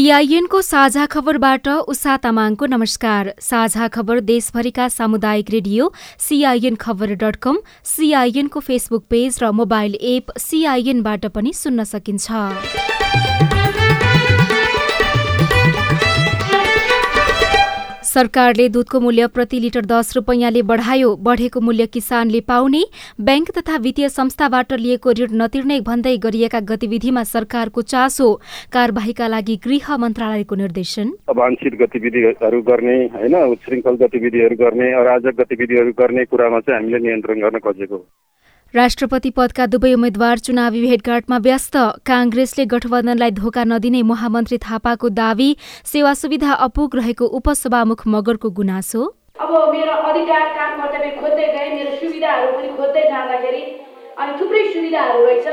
सीआईएनको साझा खबरबाट उषा तामाङको नमस्कार। साझा खबर देशभरिका सामुदायिक रेडियो सीआईएन खबर डट कम सीआईएनको फेसबुक पेज र मोबाइल एप सीआईएनबाट पनि सुन्न सकिन्छ। सरकारले दूधको मूल्य प्रति लिटर दस रुपैयाँले बढायो। बढेको मूल्य किसानले पाउने। ब्याङ्क तथा वित्तीय संस्थाबाट लिएको ऋण नतिर्ने भन्दै गरिएका गतिविधिमा सरकारको चासो। कार्यवाहीका लागि गृह मन्त्रालयको निर्देशन। अवांछित गतिविधिहरू गर्ने होइन गतिविधिहरू गर्ने अराजक गतिविधिहरू गर्ने कुरामा चाहिँ हामीले नियन्त्रण गर्न खोजेको राष्ट्रपति पदका दुवै उम्मेद्वार चुनावी भेटघाटमा व्यस्त। काङ्ग्रेसले गठबन्धनलाई धोका नदिने महामन्त्री थापाको दावी सेवा सुविधा अपुग रहेको उपसभामुख मगरको गुनासो। अब मेरो अधिकार काम खोज्दै गए मेरो सुविधाहरू पनि खोज्दै जाँदाखेरि अनि थुप्रै सुविधाहरू रहेछ।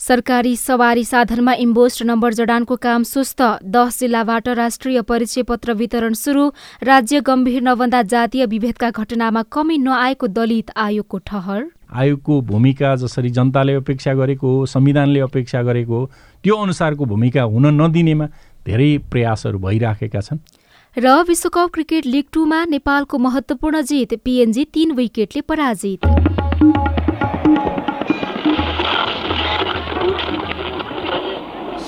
सरकारी सवारी साधनमा इम्बोस्ट नम्बर जडानको काम सुस्त। दस जिल्लाबाट राष्ट्रिय परिचय पत्र वितरण सुरु। राज्य गम्भीर नभन्दा जातीय विभेदका घटनामा कमी नआएको दलित आयोगको ठहर। आयोगको भूमिका जसरी जनताले अपेक्षा गरेको हो संविधानले अपेक्षा गरेको हो त्यो अनुसारको भूमिका हुन नदिनेमा धेरै प्रयासहरू भइराखेका छन्। र विश्वकप क्रिकेट लिग टूमा नेपालको महत्वपूर्ण जित पिएनजी तीन विकेटले पराजित।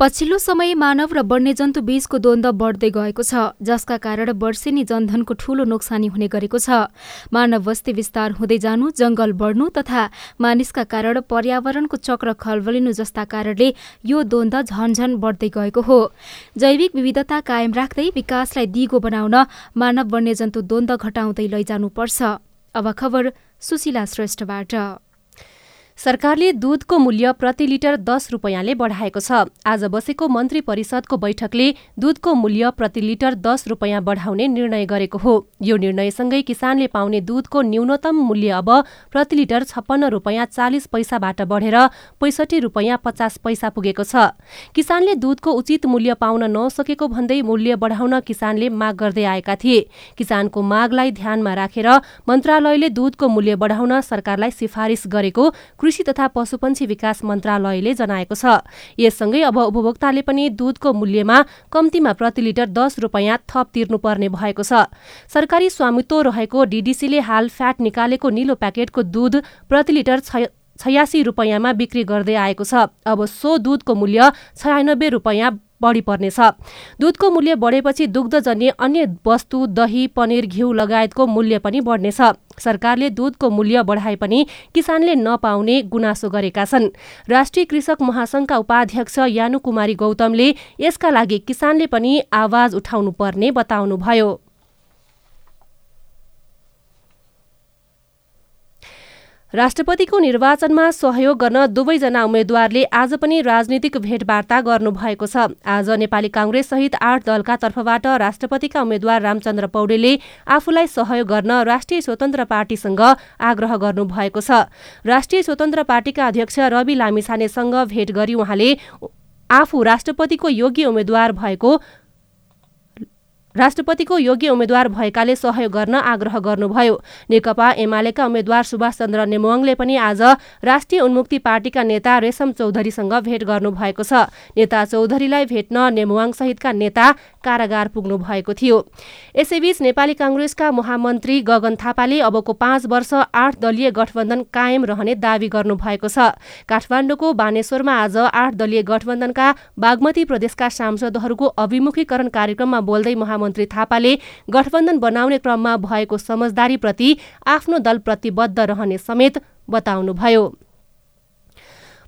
पछिल्लो समय मानव र वन्यजन्तु बीचको द्वन्द्व बढ्दै गएको छ जसका कारण वर्षेनी जनधनको ठूलो नोक्सानी हुने गरेको छ। मानव बस्ती विस्तार हुँदै जानु जंगल बढ्नु तथा मानिसका कारण पर्यावरणको चक्र खलबलिनु जस्ता कारणले यो द्वन्द्व झनझन बढ्दै गएको हो। जैविक विविधता कायम राख्दै विकासलाई दिगो बनाउन मानव वन्यजन्तु द्वन्द्व घटाउँदै लैजानुपर्छ। अब खबर सुशीला श्रेष्ठबाट। सरकारले दूधको मूल्य प्रति लिटर दस रुपियाँले बढाएको छ। आज बसेको मन्त्री परिषदको बैठकले दूधको मूल्य प्रति लिटर दस रुपियाँ बढाउने निर्णय गरेको हो। यो निर्णयसँगै किसानले पाउने दूधको न्यूनतम मूल्य अब प्रति लिटर छप्पन्न रुपियाँ चालिस पैसाबाट बढेर पैसठी रुपियाँ पचास पैसा पुगेको छ। किसानले दूधको उचित मूल्य पाउन नसकेको भन्दै मूल्य बढाउन किसानले माग गर्दै आएका थिए। किसानको मागलाई ध्यानमा राखेर मन्त्रालयले दूधको मूल्य बढाउन सरकारलाई सिफारिस गरेको कृषि तथा पशुपन्छी विकास मन्त्रालयले जनाएको छ। यससँगै अब उपभोक्ताले पनि दूधको मूल्यमा कम्तीमा प्रति लिटर दस रुपियाँ थप तिर्नुपर्ने भएको छ। सरकारी स्वामित्व रहेको डीडीसीले हाल फ्याट निकालेको निलो प्याकेटको दूध प्रति लिटर छयासी रुपियाँमा बिक्री गर्दै आएको छ। अब सो दूधको मूल्य छयानब्बे रुपियाँ बढी पर्नेछ। दुधको मूल्य बढेपछि दुग्धजन्य अन्य वस्तु दही पनिर घिउ लगायतको मूल्य पनि बढ्नेछ। सरकारले दूधको मूल्य बढाए पनि किसानले नपाउने गुनासो गरेका छन्। राष्ट्रिय कृषक महासंघका उपाध्यक्ष यानु कुमारी गौतमले यसका लागि किसानले पनि आवाज उठाउनु पर्ने बताउनुभयो। राष्ट्रपतिको निर्वाचनमा सहयोग गर्न दुवैजना उम्मेद्वारले आज पनि राजनीतिक भेटवार्ता गर्नुभएको छ। आज नेपाली काङ्ग्रेस सहित आठ दलका तर्फबाट राष्ट्रपतिका उम्मेद्वार रामचन्द्र पौडेलले आफूलाई सहयोग गर्न राष्ट्रिय स्वतन्त्र पार्टीसँग आग्रह गर्नुभएको छ। राष्ट्रिय स्वतन्त्र पार्टीका अध्यक्ष रवि लामिछानेसँग भेट गरी उहाँले आफू राष्ट्रपतिको योग्य उम्मेद्वार भएको राष्ट्रपतिको योग्य उम्मेद्वार भएकाले सहयोग गर्न आग्रह गर्नुभयो। नेकपा एमालेका उम्मेद्वार सुभाष चन्द्र नेमुवाङले पनि आज राष्ट्रिय उन्मुक्ति पार्टीका नेता रेशम चौधरीसँग भेट गर्नुभएको छ। नेता चौधरीलाई भेट्न नेमुवाङ सहितका नेता कारागार पुग्नु भएको थियो। यसैबीच नेपाली काङ्ग्रेसका महामन्त्री गगन थापाले अबको पाँच वर्ष आठ दलीय गठबन्धन कायम रहने दावी गर्नुभएको छ। काठमाडौँको बानेश्वरमा आज आठ दलीय गठबन्धनका बागमती प्रदेशका सांसदहरूको अभिमुखीकरण कार्यक्रममा बोल्दै महामन्त्री थापाले गठबन्धन बनाउने क्रममा भएको समझदारीप्रति आफ्नो दल प्रतिबद्ध रहने समेत बताउनुभयो।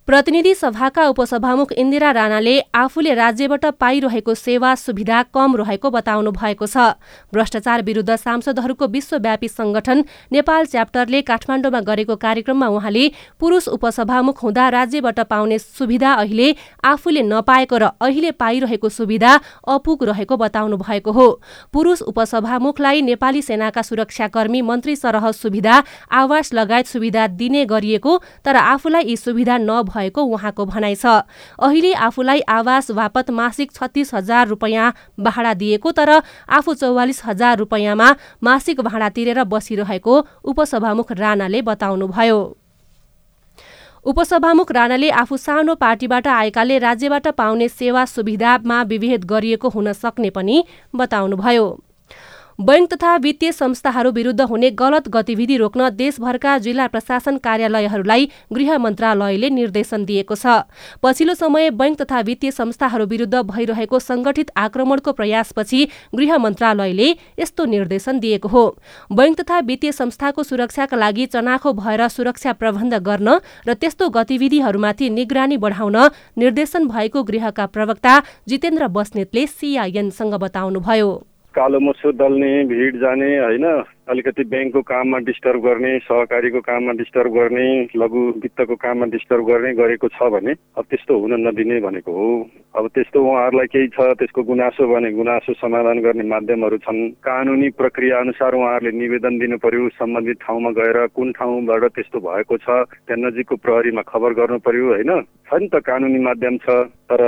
प्रतिनिधि सभाका उपसभामुख इन्दिरा राणाले आफूले राज्यबाट पाइरहेको सेवा सुविधा कम रहेको बताउनु भएको छ। भ्रष्टाचार विरूद्ध सांसदहरूको विश्वव्यापी संगठन नेपाल च्याप्टरले काठमाडौँमा गरेको कार्यक्रममा उहाँले पुरूष उपसभामुख हुँदा राज्यबाट पाउने सुविधा अहिले आफूले नपाएको र अहिले पाइरहेको सुविधा अपुग रहेको बताउनु भएको हो। पुरूष उपसभामुखलाई नेपाली सेनाका सुरक्षाकर्मी मन्त्री सरह सुविधा आवास लगायत सुविधा दिने गरिएको तर आफूलाई यी सुविधा नभए भएको उहाँको भनाइ छ। अहिले आफूलाई आवास बापत मासिक छत्तीस हजार रुपियाँ भाडा दिएको तर आफू चौवालिस हजार रुपियाँमा मासिक भाडा तिरेर बसिरहेको उपसभामुख राणाले बताउनुभयो। उपसभामुख राणाले आफू सानो पार्टीबाट आएकाले राज्यबाट पाउने सेवा सुविधामा विभेद गरिएको हुन सक्ने पनि बताउनुभयो। बैंक तथा वित्तीय संस्थाहरू विरुद्ध हुने गलत गतिविधि रोक्न देशभरका जिल्ला प्रशासन कार्यालयहरूलाई गृह मन्त्रालयले निर्देशन दिएको छ। पछिल्लो समय बैंक तथा वित्तीय संस्थाहरू विरुद्ध भइरहेको संगठित आक्रमणको प्रयासपछि गृह मन्त्रालयले यस्तो निर्देशन दिएको हो। बैंक तथा वित्तीय संस्थाको सुरक्षाका लागि चनाखो भएर सुरक्षा प्रबन्ध गर्न र त्यस्तो गतिविधिहरूमाथि निगरानी बढाउन निर्देशन भएको गृहका प्रवक्ता जितेन्द्र बस्नेतले सिआइएनसँग बताउनुभयो। कालो मसो दल्ने भिड जाने होइन? अलिकति ब्याङ्कको काममा डिस्टर्ब गर्ने सहकारीको काममा डिस्टर्ब गर्ने लघु वित्तको काममा डिस्टर्ब गर्ने गरेको छ भने अब त्यस्तो हुन नदिने भनेको हो। अब त्यस्तो उहाँहरूलाई केही छ त्यसको गुनासो भने गुनासो समाधान गर्ने माध्यमहरू छन्। कानुनी प्रक्रिया अनुसार उहाँहरूले निवेदन दिनु पर्यो सम्बन्धित ठाउँमा गएर कुन ठाउँबाट त्यस्तो भएको छ त्यहाँ नजिकको प्रहरीमा खबर गर्नु पर्यो होइन? छ नि त कानुनी माध्यम छ तर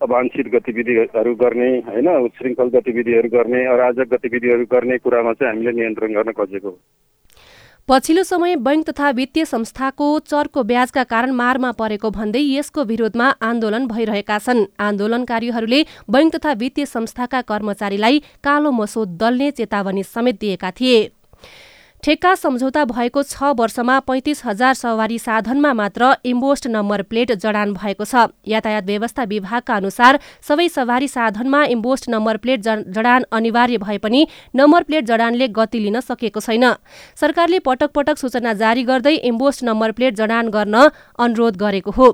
अवांछित गतिविधिहरू गर्ने होइन? उच्छृङ्खल गतिविधिहरू गर्ने अराजक गतिविधिहरू गर्ने कुरामा चाहिँ हामीले नियन्त्रण गर्न खोजेको पछिल्लो समय बैंक तथा वित्तीय संस्थाको चर्को ब्याजका कारण मारमा परेको भन्दै यसको विरोधमा आन्दोलन भइरहेका छन्। आन्दोलनकारीहरूले बैंक तथा वित्तीय संस्थाका कर्मचारीलाई कालो मसो दल्ने चेतावनी समेत दिएका थिए। ठेक्का सम्झौता भएको छ वर्षमा पैंतिस हजार सवारी साधनमा मात्र इम्बोस्ट नम्बर प्लेट जडान भएको छ। यातायात व्यवस्था विभागका अनुसार सबै सवारी साधनमा इम्बोस्ट नम्बर प्लेट जडान अनिवार्य भए पनि नम्बर प्लेट जडानले गति लिन सकेको छैन। सरकारले पटक पटक सूचना जारी गर्दै इम्बोस्ट नम्बर प्लेट जडान गर्न अनुरोध गरेको हो।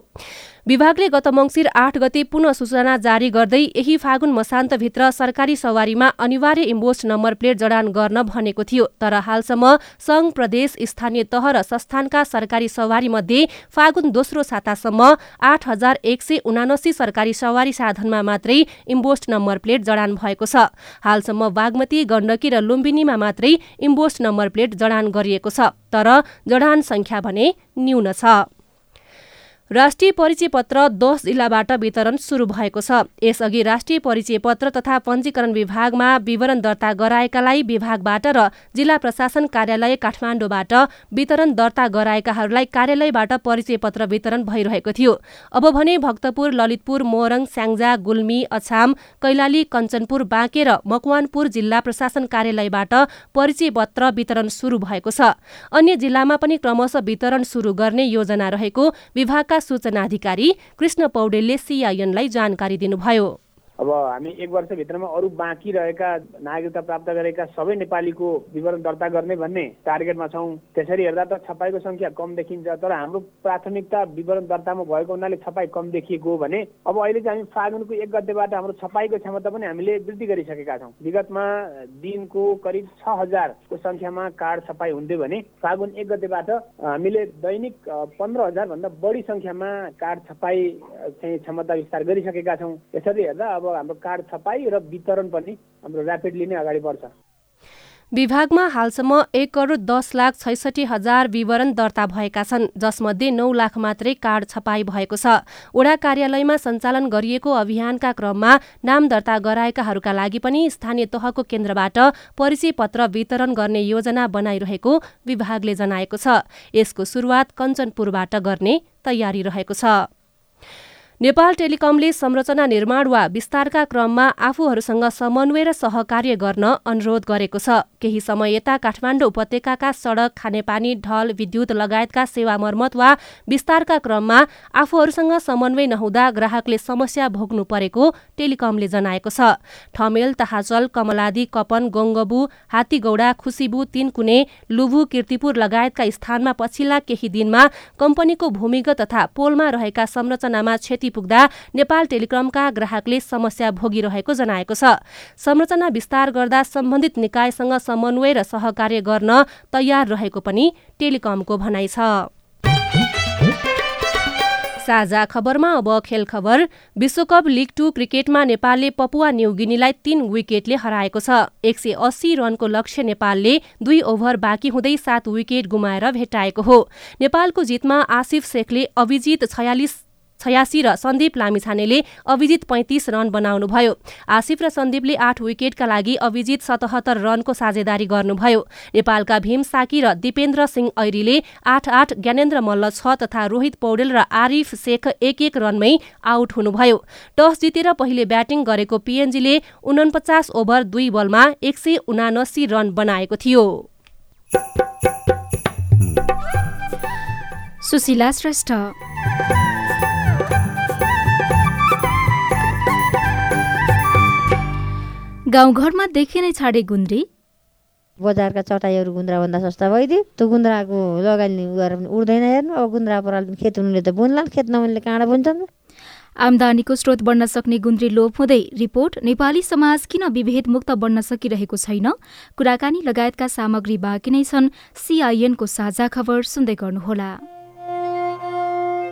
विभागले गत मङ्सिर आठ गते पुनः सूचना जारी गर्दै यही फागुन मसान्तभित्र सरकारी सवारीमा अनिवार्य इम्बोस्ट नम्बर प्लेट जडान गर्न भनेको थियो। तर हालसम्म संघ प्रदेश स्थानीय तह र संस्थानका सरकारी सवारी मध्ये फागुन दोस्रो सातासम्म आठ हजार एक सय उनासी सरकारी सवारी साधनमा मात्रै इम्बोस्ट नम्बर प्लेट जडान भएको छ। हालसम्म बागमती गण्डकी र लुम्बिनीमा मात्रै इम्बोस्ट नम्बर प्लेट जडान गरिएको छ। तर जडान संख्या भने न्यून छ। राष्ट्रिय परिचय पत्र दस जिल्लाबाट वितरण सुरु भएको छ। यसअघि राष्ट्रिय परिचय पत्र तथा पञ्जीकरण विभागमा विवरण दर्ता गराएकालाई विभागबाट र जिल्ला प्रशासन कार्यालय काठमाडौँबाट वितरण दर्ता गराएकाहरूलाई कार्यालयबाट परिचय पत्र वितरण भइरहेको थियो। अब भने भक्तपुर ललितपुर मोरङ स्याङ्जा गुल्मी अछाम कैलाली कञ्चनपुर बाँके र मकवानपुर जिल्ला प्रशासन कार्यालयबाट परिचय पत्र वितरण सुरु भएको छ। अन्य जिल्लामा पनि क्रमशः वितरण सुरु गर्ने योजना रहेको विभागका सूचना अधिकारी कृष्ण पौडेलले सिआइएनलाई जानकारी दिनुभयो। अब हामी एक वर्षभित्रमा अरू बाँकी रहेका नागरिकता प्राप्त गरेका सबै नेपालीको विवरण दर्ता गर्ने भन्ने टार्गेटमा छौँ। त्यसरी हेर्दा त छपाईको सङ्ख्या कम देखिन्छ तर हाम्रो प्राथमिकता विवरण दर्तामा भएको हुनाले छपाई कम देखिएको भने अब अहिले चाहिँ हामी फागुनको एक गतेबाट हाम्रो छपाईको क्षमता पनि हामीले वृद्धि गरिसकेका छौँ। विगतमा दिनको करिब छ हजारको सङ्ख्यामा कार्ड छपाई हुन्थ्यो भने फागुन एक गतेबाट हामीले दैनिक पन्ध्र हजारभन्दा बढी सङ्ख्यामा कार्ड छपाई चाहिँ क्षमता विस्तार गरिसकेका छौँ। यसरी हेर्दा अब हाम्रो कार्ड छपाई र वितरण पनि हाम्रो ऱ्यापिडली नै अगाडि बढ्छ। विभागमा हालसम्म एक करोड दस लाख छैसठी हजार विवरण दर्ता भएका छन् जसमध्ये नौ लाख मात्रै कार्ड छपाई भएको छ। ओडा कार्यालयमा सञ्चालन गरिएको अभियानका क्रममा नाम दर्ता गराएकाहरूका लागि पनि स्थानीय तहको केन्द्रबाट परिचय पत्र वितरण गर्ने योजना बनाइरहेको विभागले जनाएको छ। यसको सुरुवात कञ्चनपुरबाट गर्ने तयारी रहेको छ। नेपाल टेलिकमले संरचना निर्माण वा विस्तारका क्रममा आफूहरूसँग समन्वय र सहकार्य गर्न अनुरोध गरेको छ। केही समय यता काठमाडौँ उपत्यकाका सड़क खानेपानी ढल विद्युत लगायतका सेवा मर्मत वा विस्तारका क्रममा आफूहरूसँग समन्वय नहुँदा ग्राहकले समस्या भोग्नु परेको टेलिकमले जनाएको छ। ठमेल तहाचल कमलादी कपन गोङ्गबु हात्तीगौडा खुसीबु तीनकुने लुभु किर्तिपुर लगायतका स्थानमा पछिल्ला केही दिनमा कम्पनीको भूमिगत तथा पोलमा रहेका संरचनामा क्षति पुग्दा नेपाल टेलिकमका ग्राहकले समस्या भोगिरहेको जनाएको छ। संरचना विस्तार गर्दा सम्बन्धित निकायसँग समन्वय र सहकार्य गर्न तयार रहेको पनि टेलिकमको भनाइ छ। साझा खबरमा अब खेल खबर। विश्वकप लिग टू क्रिकेटमा नेपालले पपुवा न्युगिनीलाई तीन विकेटले हराएको छ। एक सय अस्सी रनको लक्ष्य नेपालले दुई ओभर बाँकी हुँदै सात विकेट गुमाएर भेटाएको हो। नेपालको जितमा आसिफ शेखले अभिजित छयालिस छयासी र सन्दीप लामिछानेले अभिजित पैंतिस रन बनाउनुभयो। आसिफ र सन्दीपले आठ विकेटका लागि अभिजित सतहत्तर रनको साझेदारी गर्नुभयो। नेपालका भीम साकी र दिपेन्द्र सिंह ऐरीले आठ आठ ज्ञानेन्द्र मल्ल छ तथा रोहित पौडेल र आरिफ शेख एक एक रनमै आउट हुनुभयो। टस जितेर पहिले ब्याटिङ गरेको पिएनजीले उनपचास ओभर दुई बलमा एक सय उनासी रन बनाएको थियो। सुशीला श्रेष्ठ। गाउँघरमा देखि नै छाडे गुन्द्री। बजारका चटाइहरू गुन्द्राभन्दा सस्ता भइदियो। त्यो गुन्द्राको लगानी गरेर पनि उड्दैन हेर्नु। अब गुन्द्रा पराल खेत हुनुले त बुन्ला खेत नहुनेले काँडा बुन्छन्। आमदानीको स्रोत बढ्न सक्ने गुन्द्री लोप हुँदै रिपोर्ट नेपाली समाज किन विभेद मुक्त बन्न सकिरहेको छैन? कुराकानी लगायतका सामग्री बाँकी नै छन्। सिआइएनको साझा खबर सुन्दै गर्नुहोला।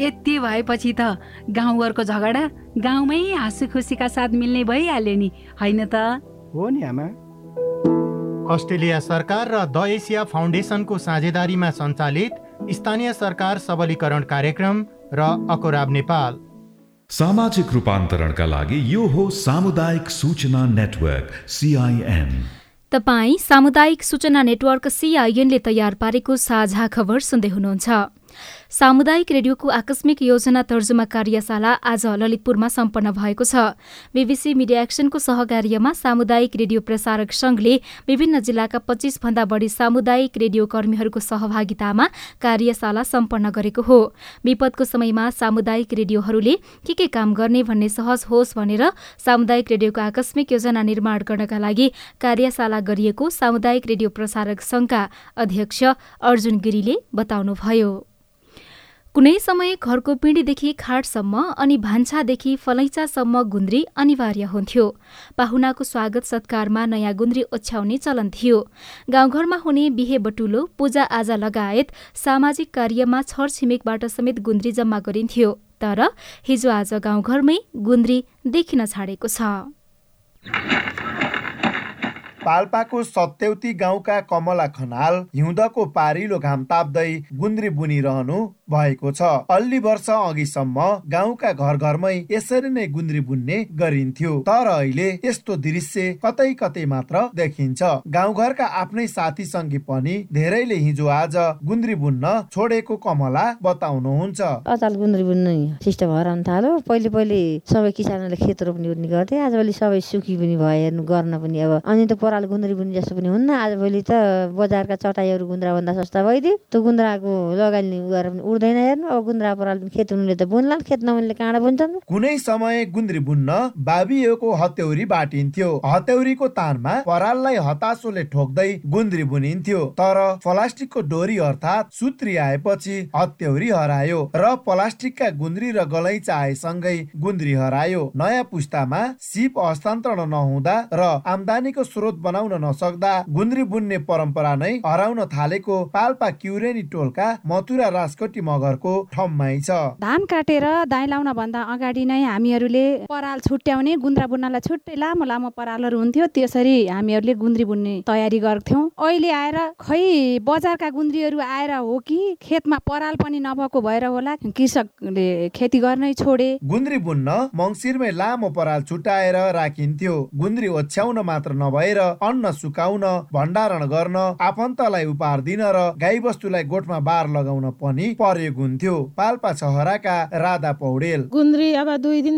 यति भएपछि त गाउँघरको झगडा गाउँमै हाँसु खुसीका साथ मिल्ने भइहाल्यो नि होइन त? हो नि आमा। अस्ट्रेलिया सरकार र द एसिया फाउन्डेसनको साझेदारीमा सञ्चालित स्थानीय सरकार सबलीकरण कार्यक्रम र अकोराब नेपाल। सामाजिक रूपान्तरणका लागि यो हो सामुदायिक सूचना नेटवर्क सिआइएन तपाई सामुदायिक सूचना नेटवर्क सिआइएनले तयार पारेको साझा खबर सुन्दै हुनुहुन्छ। सामुदायिक रेडियोको आकस्मिक योजना तर्जुमा कार्यशाला आज ललितपुरमा सम्पन्न भएको छ। बीबीसी मिडिया एक्सनको सहकार्यमा सामुदायिक रेडियो प्रसारक संघले विभिन्न जिल्लाका पच्चीस भन्दा बढ़ी सामुदायिक रेडियो कर्मीहरूको सहभागितामा कार्यशाला सम्पन्न गरेको हो। विपदको समयमा सामुदायिक रेडियोहरूले के के काम गर्ने भन्ने सहज होस् भनेर सामुदायिक रेडियोको आकस्मिक योजना निर्माण गर्नका लागि कार्यशाला गरिएको सामुदायिक रेडियो प्रसारक संघका अध्यक्ष अर्जुन गिरीले बताउनुभयो। कुनै समय घरको पिँढीदेखि खाटसम्म अनि भान्सादेखि फलैचासम्म गुन्द्री अनिवार्य हुन्थ्यो। पाहुनाको स्वागत सत्कारमा नयाँ गुन्द्री ओछ्याउने चलन थियो। गाउँघरमा हुने बिहे बटुलो पूजाआजा लगायत सामाजिक कार्यमा छरछिमेकबाट समेत गुन्द्री जम्मा गरिन्थ्यो। तर हिजो आज गाउँघरमै गुन्द्री देखिन छाडेको छ। पाल्पाको सत्यौती गाउँका कमला खनाल हिउँदको पारिलो घाम ताप्दै गुन्द्री बुनिरहनु भएको छ। अल्ली वर्ष अघिसम्म गाउँका घर घरमै यसरी नै गुन्द्री बुन्ने गरिन्थ्यो। तर अहिले यस्तो दृश्य कतै कतै मात्र देखिन्छ। गाउँघरका आफ्नै साथी सङ्गी पनि धेरैले हिजो आज गुन्द्री बुन्न छोडेको कमला बताउनुहुन्छ। अचाल गुन्द्री बुन्नु सिस्टम हराउनु थाल्यो। पहिले पहिले सबै किसानहरूले खेत रोप्ने पनि गर्थे। आजभोलि सबै सुकी पनि भयो हेर्नु गर्न पनि अब। अनि त पराल गुन्द्री बुन्ने जस्तो पनि हुन्न। आजभोलि त बजारका चटाइहरू गुन्द्राभन्दा सस्ता भइदियो। त्यो गुन्द्राको लगानी गरेर पनि उड्दैन हेर्नु। अब गुन्द्रा पराल खेत हुनुले त बुन्लान् खेत नहुनेले काँडा बुन्छन्? कुनै समय गुन्द्री बुन्न बाबिएको हत्यौरी बाटिन्थ्यो। हत्यौरीको तानमा पराललाई हतासोले ठोक्दै गुन्द्री बुनिन्थ्यो। तर प्लास्टिकको डोरी अर्थात् सुत्री आएपछि हत्यौरी हरायो र प्लास्टिकका गुन्द्री र गलैँचा आएसँगै गुन्द्री हरायो। नयाँ पुस्तामा सिप हस्तान्तरण नहुँदा र आमदानीको स्रोत बनाउन नसक्दा गुन्द्री बुन्ने परम्परा नै हराउन थालेको पाल्पा क्युरेनी टोलका मथुरा राजकोटी मगरको ठम्माइ छ। धान काटेर दाइ लाउन भन्दा अगाडि नै हामीहरूले पराल छुट्याउने गुन्द्रा बुन्नलाई छुट्टै लामो लामो परालहरू हुन्थ्यो। त्यसरी हामीहरूले गुन्द्री बुन्ने तयारी गर्थ्यौँ। अहिले आएर खै बजारका गुन्द्रीहरू आएर हो कि खेतमा पराल पनि नभएको भएर होला कृषकले खेती गर्नै छोडे। गुन्द्री बुन्न मङ्सिरमै लामो पराल छुट्याएर राखिन्थ्यो। गुन्द्री ओछ्याउन मात्र नभएर अन्न सुकाउन भण्डारण गर्न आफन्तलाई उपहार दिन र गाई बस्तुलाई गोठमा बार लगाउन पनि प्रयोग हुन्थ्यो पाल्पा छहराका राधा पौडेल। गुन्द्री अब दुई दिन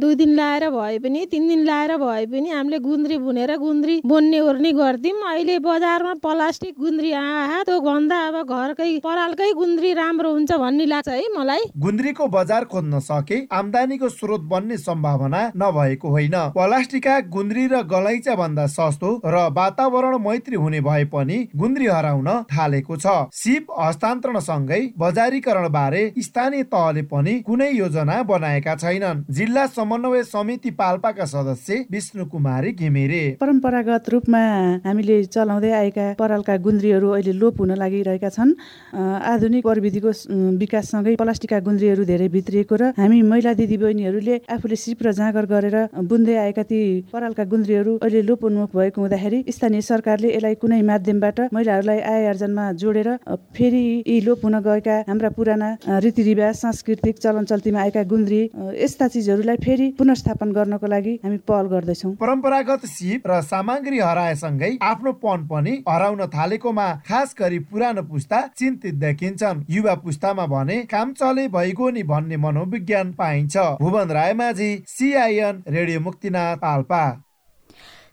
दुई दिन लाएर भए पनि तिन दिन लाएर भए पनि हामीले गुन्द्री बुनेर गुन्द्री बोन्ने ओर्ने गर्थ्यौँ। अहिले बजारमा प्लास्टिक गुन्द्री आहा त्यो भन्दा अब घरकै परालकै गुन्द्री राम्रो हुन्छ भन्ने लाग्छ है मलाई। गुन्द्रीको बजार खोज्न सके आमदानीको स्रोत बन्ने सम्भावना नभएको होइन। प्लास्टिकका गुन्द्री र गलैँचा भन्दा सस्तो र वातावरण मैत्री हुने भए पनि गुन्द्री हराउन थालेको छ। सिप हस्तान्तरण सँगै बजारीकरण बारे स्थानीय तहले पनि कुनै योजना बनाएका छैनन्। जिल्ला समन्वय समिति पाल्पाका सदस्य विष्णु कुमारी घिमिरे। परम्परागत रूपमा हामीले चलाउँदै आएका परालका गुन्द्रीहरू अहिले लोप हुन लागिरहेका छन्। आधुनिक प्रविधिको विकाससँगै प्लास्टिकका गुन्द्रीहरू धेरै भित्रिएको र हामी महिला दिदीबहिनीहरूले आफूले सिप र जाँगर गरेर बुन्दै आएका ती परालका गुन्द्रीहरू अहिले लोप उन्मुख भएको हुँदाखेरि स्थानीय सरकारले यसलाई कुनै माध्यमबाट महिलाहरूलाई आय आर्जनमा जोडेर फेरि यी लोप हुन गएका पुराना रीतिरिवाज सांस्कृतिक चलन चल्तीमा आएका गुन्द्री यस्ता चिजहरूलाई फेरि पुनर्स्थापन गर्नको लागि हामी पहल गर्दैछौँ। परम्परागत सिप र सामग्री हराएसँगै आफ्नो पन पनि हराउन थालेकोमा खास गरी पुरानो पुस्ता चिन्तित देखिन्छन्। युवा पुस्तामा भने काम चले भइगयो नि भन्ने मनोविज्ञान पाइन्छ। Bhuwan Raymajhi CIN radio Muktinath Palpa.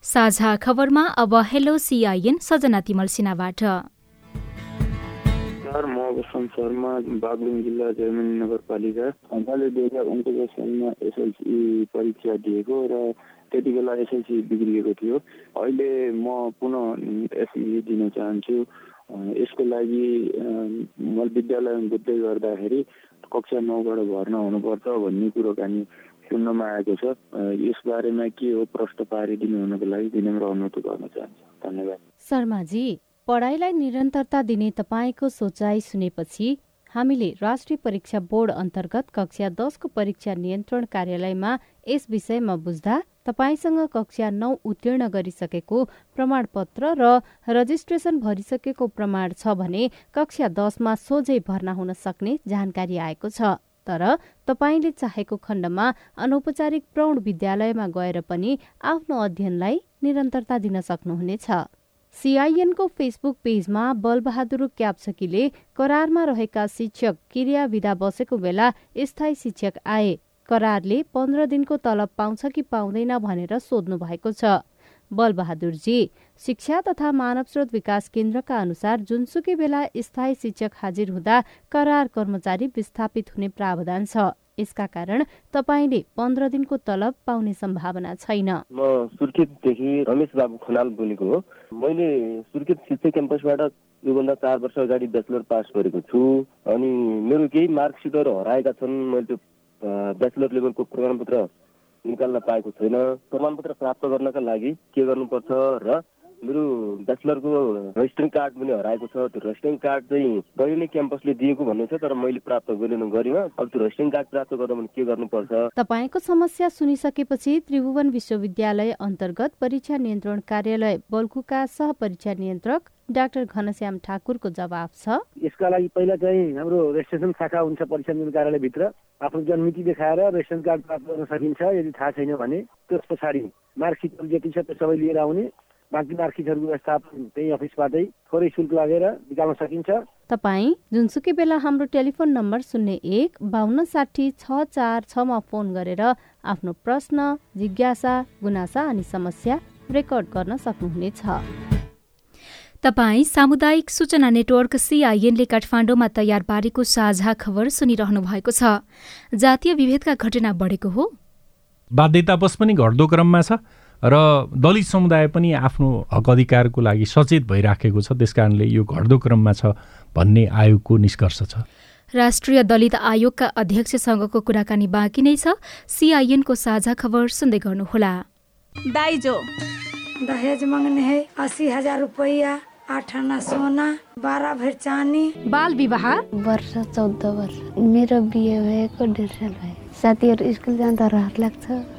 साझा खबरमा अब हेलो सिआइएन सजना तिमल सिन्हाबाट। नमस्कार म वसन्त शर्मा बागलुङ जिल्ला जर्मनी नगरपालिका। मैले दुई हजार उन्चास सालमा एसएलसी परीक्षा दिएको र त्यति बेला एसएलसी बिग्रिएको थियो। अहिले म पुनः एसएलसी दिन चाहन्छु। यसको लागि म विद्यालयमा बुझ्दै गर्दाखेरि कक्षा नौबाट भर्ना हुनुपर्छ भन्ने कुरोकानी सुन्नमा आएको छ। यसबारेमा के हो प्रश्न पारिदिनु हुनको लागि विनम्र अनुरोध गर्न चाहन्छु। धन्यवाद। शर्माजी पढाइलाई निरन्तरता दिने तपाईँको सोचाइ सुनेपछि हामीले राष्ट्रिय परीक्षा बोर्ड अन्तर्गत कक्षा दसको परीक्षा नियन्त्रण कार्यालयमा यस विषयमा बुझ्दा तपाईँसँग कक्षा नौ उत्तीर्ण गरिसकेको प्रमाणपत्र र रजिस्ट्रेसन भरिसकेको प्रमाण छ भने कक्षा दसमा सोझै भर्ना हुन सक्ने जानकारी आएको छ। तर तपाईँले चाहेको खण्डमा अनौपचारिक प्रौढ विद्यालयमा गएर पनि आफ्नो अध्ययनलाई निरन्तरता दिन सक्नुहुनेछ। सिआइएनको फेसबुक पेजमा बलबहादुर क्याप्सकीले करारमा रहेका शिक्षक क्रिया विधा बसेको बेला स्थायी शिक्षक आए। करारले पन्ध्र दिनको तलब पाउँछ कि पाउँदैन भनेर सोध्नु भएको छ। बलबहादुरजी शिक्षा तथा मानव स्रोत विकास केन्द्रका अनुसार जुनसुकै बेला स्थायी शिक्षक हाजिर हुँदा करार कर्मचारी विस्थापित हुने प्रावधान छ। यसका कारण तपाईँले पन्ध्र दिनको तलब पाउने सम्भावना छैन। म सुर्खेतदेखि रमेश बाबु खनाल बोलेको हो। मैले सुर्खेत शिक्षा क्याम्पसबाट योभन्दा चार वर्ष अगाडि ब्याचलर पास गरेको छु अनि मेरो केही मार्कसिटहरू हराएका छन् मैले त्यो ब्याचलर लेभलको प्रमाणपत्र निकाल्न पाएको छैन। प्रमाणपत्र प्राप्त गर्नका लागि के गर्नुपर्छ र मेरो ब्याचलरको रेजिस्ट्रिङ कार्ड पनि हराएको छ। त्यो रेजिस्ट्रिङ कार्ड चाहिँ पहिले नै क्याम्पसले दिएको भन्ने छ तर मैले प्राप्त गरेन गरिनँ। अब त्यो रेजिस्ट्रिङ कार्ड प्राप्त गर्दा भने के गर्नुपर्छ? तपाईँको समस्या सुनिसकेपछि त्रिभुवन विश्वविद्यालय अन्तर्गत परीक्षा नियन्त्रण कार्यालय बल्कुका सह परीक्षा नियन्त्रक डाक्टर घनश्याम ठाकुरको जवाब छ। यसका लागि पहिला चाहिँ हाम्रो रेजिस्ट्रेसन शाखा हुन्छ परीक्षा नियन्त्रण कार्यालयभित्र। आफ्नो जन्मिति देखाएर रेसन कार्ड प्राप्त गर्न सकिन्छ यदि थाहा छैन भने। त्यस पछाडि मार्कसिटहरू जति छ त्यो सबै लिएर आउने। बाँकी मार्कसिटहरूको व्यवस्थापन त्यही अफिसबाटै थोरै शुल्क लागेर निकाल्न सकिन्छ। तपाईँ जुनसुकै बेला हाम्रो टेलिफोन नम्बर शून्य एक बाहन्न साठी छ चार छमा फोन गरेर आफ्नो प्रश्न जिज्ञासा गुनासा अनि समस्या रेकर्ड गर्न सक्नुहुनेछ। तपाई सामुदायिक सूचना नेटवर्क सीआईएनले काठमाडौँमा तयार पारेको साझा खबर सुनिरहनु भएको छ। जातीय विभेदका घटना बढेको हो। बाध्यतावश पनि घट्दो क्रममा छ। र दलित समुदाय पनि आफ्नो हक अधिकारको लागि सचेत भइराखेको छ। त्यस कारणले यो घट्दो क्रममा छ भन्ने आयोगको निष्कर्ष छ। राष्ट्रिय दलित आयोगका अध्यक्षसँगको कुराकानी बाँकी नै छ। सिआइएनको साझा खबर सुन्दै गर्नुहोला। दाइजो। दहेज मांगने है अस्सी हजार रुपया आठ आना सोना बाह्र भर चानी बाल विवाह? वर्ष चौध वर्ष। मेरो बिहे भएको डेढ साल भयो। साथीहरू स्कुल जाँदा रहर लाग्छ।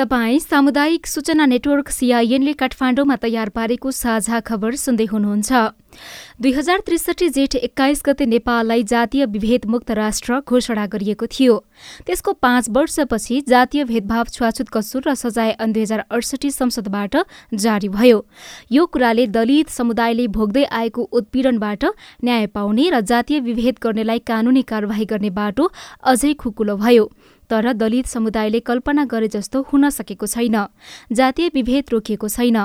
तपाईँ सामुदायिक सूचना नेटवर्क सिआइएनले काठमाडौँमा तयार पारेको साझा खबर सुन्दै हुनुहुन्छ। दुई हजार त्रिसठी जेठ एक्काइस गते नेपाललाई जातीय विभेद मुक्त राष्ट्र घोषणा गरिएको थियो। त्यसको पाँच वर्षपछि जातीय भेदभाव छुवाछुत कसुर र सजाय अन दुई हजार अडसठी संसदबाट जारी भयो। यो कुराले दलित समुदायले भोग्दै आएको उत्पीडनबाट न्याय पाउने र जातीय विभेद गर्नेलाई कानूनी कार्यवाही गर्ने बाटो अझै खुकुलो भयो। तर दलित समुदायले कल्पना गरे जस्तो हुन सकेको छैन। जातीय विभेद रोकिएको छैन।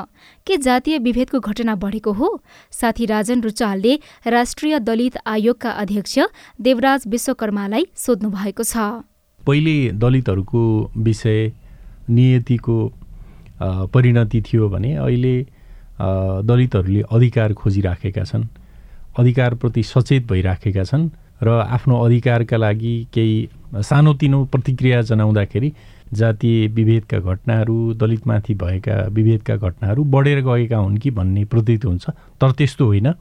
के जातीय विभेदको घटना बढेको हो? साथी राजन रुचालले राष्ट्रिय दलित आयोगका अध्यक्ष देवराज विश्वकर्मालाई सोध्नु भएको छ। पहिले दलितहरूको विषय नियतिको परिणति थियो भने अहिले दलितहरूले अधिकार खोजिराखेका छन्। अधिकारप्रति सचेत भइराखेका छन्। र आफ्नो अधिकारका लागि केही सानोतिनो प्रतिक्रिया जनाउँदाखेरि जातीय विभेदका घटनाहरू दलितमाथि भएका विभेदका घटनाहरू बढेर गएका हुन् कि भन्ने प्रतीत हुन्छ। तर त्यस्तो होइन।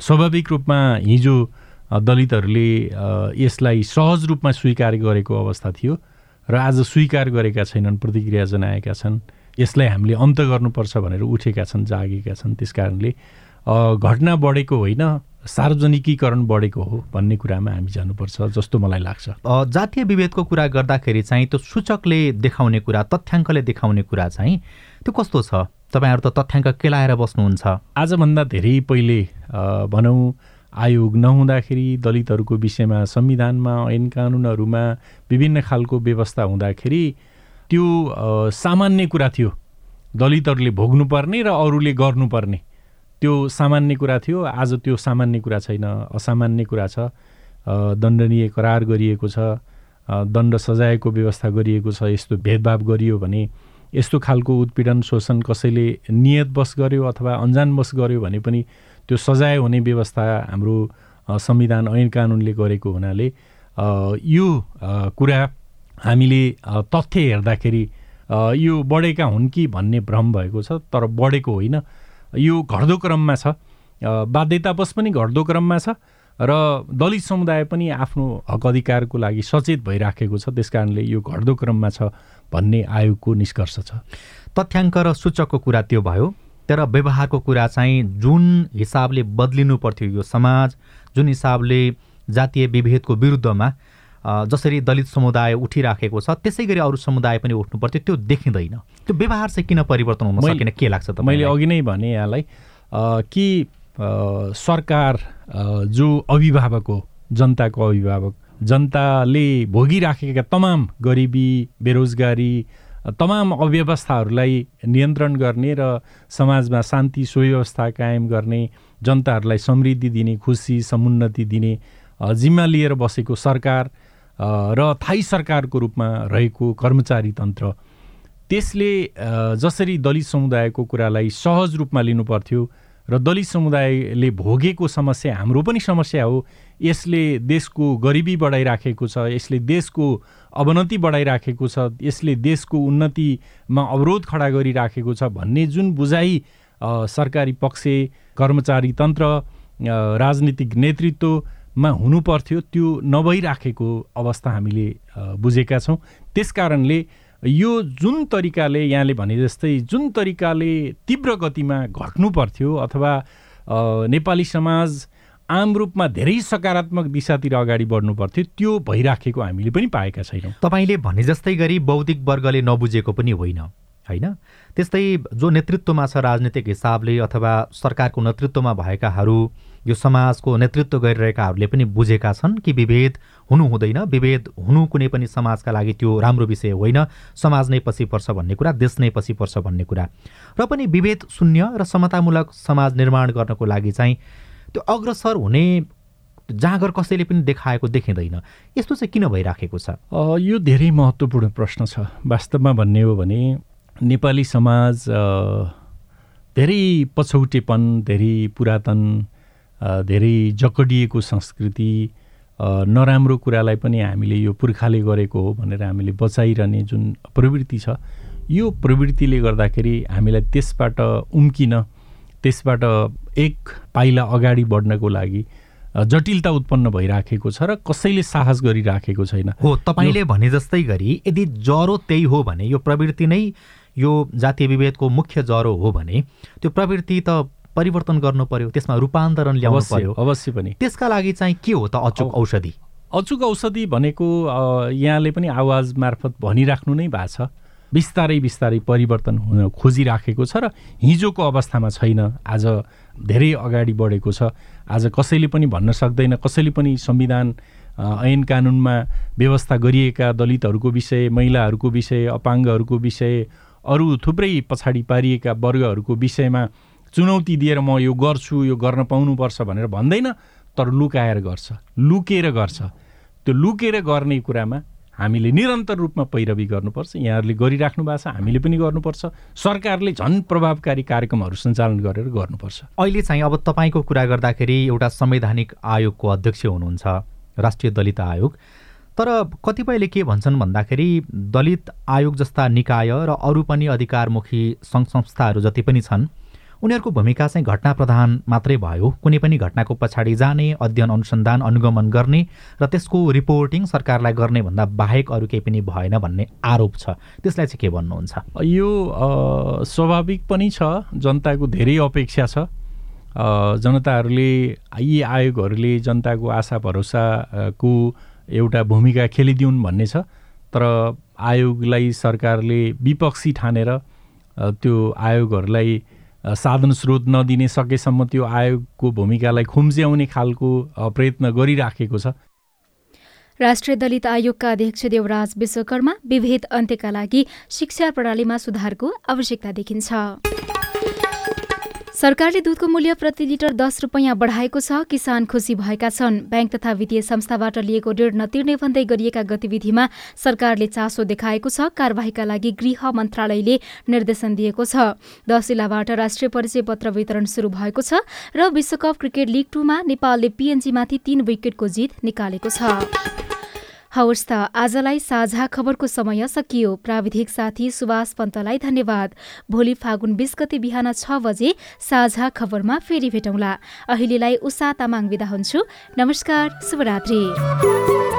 स्वाभाविक रूपमा हिजो दलितहरूले यसलाई सहज रूपमा स्वीकार गरेको अवस्था थियो र आज स्वीकार गरेका छैनन् प्रतिक्रिया जनाएका छन्। यसलाई हामीले अन्त गर्नुपर्छ भनेर उठेका छन् जागेका छन्। त्यस कारणले घटना बढेको होइन। सार्वजनिकीकरण बढेको हो भन्ने कुरामा हामी जानुपर्छ जस्तो मलाई लाग्छ। जातीय विभेदको कुरा गर्दाखेरि चाहिँ त्यो सूचकले देखाउने कुरा तथ्याङ्कले देखाउने कुरा चाहिँ त्यो कस्तो छ? तपाईँहरू त तथ्याङ्क केलाएर बस्नुहुन्छ। आजभन्दा धेरै पहिले भनौँ आयोग नहुँदाखेरि दलितहरूको विषयमा संविधानमा ऐन कानुनहरूमा विभिन्न खालको व्यवस्था हुँदाखेरि त्यो सामान्य कुरा थियो। दलितहरूले भोग्नुपर्ने र अरूले गर्नुपर्ने। त्यो सामान्य कुरा थियो। आज त्यो सामान्य कुरा छैन असामान्य कुरा छ। दण्डनीय करार गरिएको छ। दण्ड सजायको व्यवस्था गरिएको छ यस्तो भेदभाव गरियो भने यस्तो खालको उत्पीडन शोषण कसैले नियतवश गर्यो अथवा अन्जानवश गर्यो भने पनि त्यो सजाय हुने व्यवस्था हाम्रो संविधान ऐन कानुनले गरेको हुनाले यो कुरा हामीले तथ्य हेर्दाखेरि यो बढेका हुन् कि भन्ने भ्रम भएको छ तर बढेको होइन। यो घट्दो क्रममा छ। बाध्यतावश पनि घट्दो क्रममा छ र दलित समुदाय पनि आफ्नो हक अधिकारको लागि सचेत भइराखेको छ। त्यस कारणले यो घट्दो क्रममा छ भन्ने आयोगको निष्कर्ष छ। तथ्याङ्क र सूचकको कुरा त्यो भयो। तर व्यवहारको कुरा चाहिँ जुन हिसाबले बदलिनु पर्थ्यो यो समाज जुन हिसाबले जातीय विभेदको विरुद्धमा जसरी दलित समुदाय उठिराखेको छ त्यसै गरी अरू समुदाय पनि उठ्नु पर्थ्यो त्यो देखिँदैन। त्यो व्यवहार चाहिँ किन परिवर्तन हुन सकेन? के लाग्छ त मैले अघि नै भने यहाँलाई कि सरकार जो अभिभावक हो जनताको अभिभावक जनताले भोगिराखेका तमाम गरिबी बेरोजगारी तमाम अव्यवस्थाहरूलाई नियन्त्रण गर्ने र समाजमा शान्ति सुव्यवस्था कायम गर्ने जनताहरूलाई समृद्धि दिने खुसी समुन्नति दिने जिम्मा लिएर बसेको सरकार र थाई सरकारको रूपमा रहेको कर्मचारी तन्त्र त्यसले जसरी दलित समुदायको कुरालाई सहज रूपमा लिनुपर्थ्यो र दलित समुदायले भोगेको समस्या हाम्रो पनि समस्या हो यसले देशको गरिबी बढाइराखेको छ यसले देशको अवनति बढाइराखेको छ यसले देशको उन्नतिमा अवरोध खडा गरिराखेको छ भन्ने जुन बुझाइ सरकारी पक्ष कर्मचारी तन्त्र राजनीतिक नेतृत्वमा हुनुपर्थ्यो त्यो नभइराखेको अवस्था हामीले बुझेका छौँ। त्यस कारणले यो जुन तरिकाले यहाँले भने जस्तै जुन तरिकाले तीव्र गतिमा घट्नु पर्थ्यो अथवा नेपाली समाज आम रूपमा धेरै सकारात्मक दिशातिर अगाडि बढ्नु पर्थ्यो त्यो भइराखेको हामीले पनि पाएका छैनौँ। तपाईँले भने जस्तै गरी बौद्धिक वर्गले नबुझेको पनि होइन होइन? त्यस्तै जो नेतृत्वमा छ राजनीतिक हिसाबले अथवा सरकारको नेतृत्वमा भएकाहरू यो समाजको नेतृत्व गरिरहेकाहरूले पनि बुझेका छन् कि विभेद हुनु हुँदैन। विभेद हुनु कुनै पनि समाजका लागि त्यो राम्रो विषय होइन। समाज नै पछि पर्छ भन्ने कुरा देश नै पछि पर्छ भन्ने कुरा। र पनि विभेद शून्य र समतामूलक समाज निर्माण गर्नको लागि चाहिँ त्यो अग्रसर हुने जाँगर कसैले पनि देखाएको देखिँदैन। यस्तो चाहिँ किन भइराखेको छ? यो धेरै महत्त्वपूर्ण प्रश्न छ। वास्तवमा भन्ने हो भने नेपाली समाज धेरै पछौटेपन धेरै पुरातन धेरै जकडिएको संस्कृति नराम्रो कुरालाई पनि हामीले यो पुर्खाले गरेको हो भनेर हामीले बचाइरहने जुन प्रवृत्ति छ यो प्रवृत्तिले गर्दाखेरि हामीलाई त्यसबाट उम्किन त्यसबाट एक पाइला अगाडि बढ्नको लागि जटिलता उत्पन्न भइराखेको छ र कसैले साहस गरिराखेको छैन। हो तपाईँले भने जस्तै गरी यदि जरो त्यही हो भने यो प्रवृत्ति नै यो जातीय विभेदको मुख्य जरो हो भने त्यो प्रवृत्ति त परिवर्तन गर्नु पर्यो त्यसमा रूपान्तरण ल्याउनु पर्यो। अवश्य पनि। त्यसका लागि चाहिँ के हो त अचुक औषधि? अचुक औषधि भनेको यहाँले पनि आवाज मार्फत भनिराख्नु नै भएको छ। बिस्तारै बिस्तारै परिवर्तन हुन खोजिराखेको छ र हिजोको अवस्थामा छैन आज धेरै अगाडि बढेको छ। आज कसैले पनि भन्न सक्दैन कसैले पनि संविधान ऐन कानुनमा व्यवस्था गरिएका दलितहरूको विषय महिलाहरूको विषय अपाङ्गहरूको विषय अरू थुप्रै पछाडि पारिएका वर्गहरूको विषयमा चुनौती दिएर म यो गर्छु यो गर्न पाउनुपर्छ भनेर भन्दैन तर लुकाएर गर्छ लुकेर गर्छ। त्यो लुकेर गर्ने कुरामा हामीले निरन्तर रूपमा पैरवी गर्नुपर्छ यहाँहरूले गरिराख्नु भएको छ हामीले पनि गर्नुपर्छ सरकारले झन् प्रभावकारी कार्यक्रमहरू सञ्चालन गरेर गर्नुपर्छ। अहिले चाहिँ अब तपाईँको कुरा गर्दाखेरि एउटा संवैधानिक आयोगको अध्यक्ष हुनुहुन्छ राष्ट्रिय दलित आयोग। तर कतिपयले के भन्छन् भन्दाखेरि दलित आयोग जस्ता निकाय र अरू पनि अधिकारमुखी सङ्घ संस्थाहरू जति पनि छन् उनीहरूको भूमिका चाहिँ घटना प्रधान मात्रै भयो। कुनै पनि घटनाको पछाडि जाने अध्ययन अनुसन्धान अनुगमन गर्ने र त्यसको रिपोर्टिङ सरकारलाई गर्ने भन्दा बाहेक अरू केही पनि भएन भन्ने आरोप छ। त्यसलाई चाहिँ के भन्नुहुन्छ? यो स्वाभाविक पनि छ। जनताको धेरै अपेक्षा छ। जनताहरूले यी आयोगहरूले जनताको आशा भरोसाको एउटा भूमिका खेलिदिउन् भन्ने छ। तर आयोगलाई सरकारले विपक्षी ठानेर त्यो आयोगहरूलाई साधन स्रोत नदिने सकेसम्म त्यो आयोगको भूमिकालाई खुम्च्याउने खालको प्रयत्न गरिराखेको छ। राष्ट्रिय दलित आयोगका अध्यक्ष देवराज विश्वकर्मा विभेद अन्त्यका लागि शिक्षा प्रणालीमा सुधारको आवश्यकता देखिन्छ। सरकारले दूधको मूल्य प्रति लिटर दस रुपियाँ बढाएको छ। किसान खुसी भएका छन्। ब्याङ्क तथा वित्तीय संस्थाबाट लिएको ऋण नतिर्ने भन्दै गरिएका गतिविधिमा सरकारले चासो देखाएको छ। कार्यवाहीका लागि गृह मन्त्रालयले निर्देशन दिएको छ। दस जिल्लाबाट राष्ट्रिय परिचय पत्र वितरण शुरू भएको छ र विश्वकप क्रिकेट लिग टूमा नेपालले पिएनजीमाथि तीन विकेटको जित निकालेको छ। हवस् त आजलाई साझा खबरको समय सकियो। प्राविधिक साथी सुभाष पन्तलाई धन्यवाद। भोलि फागुन बिस गते बिहान छ बजे साझा खबरमा फेरि भेटौँला। अहिलेलाई उषा तामाङ विदा हुन्छु। नमस्कार शुभरात्री।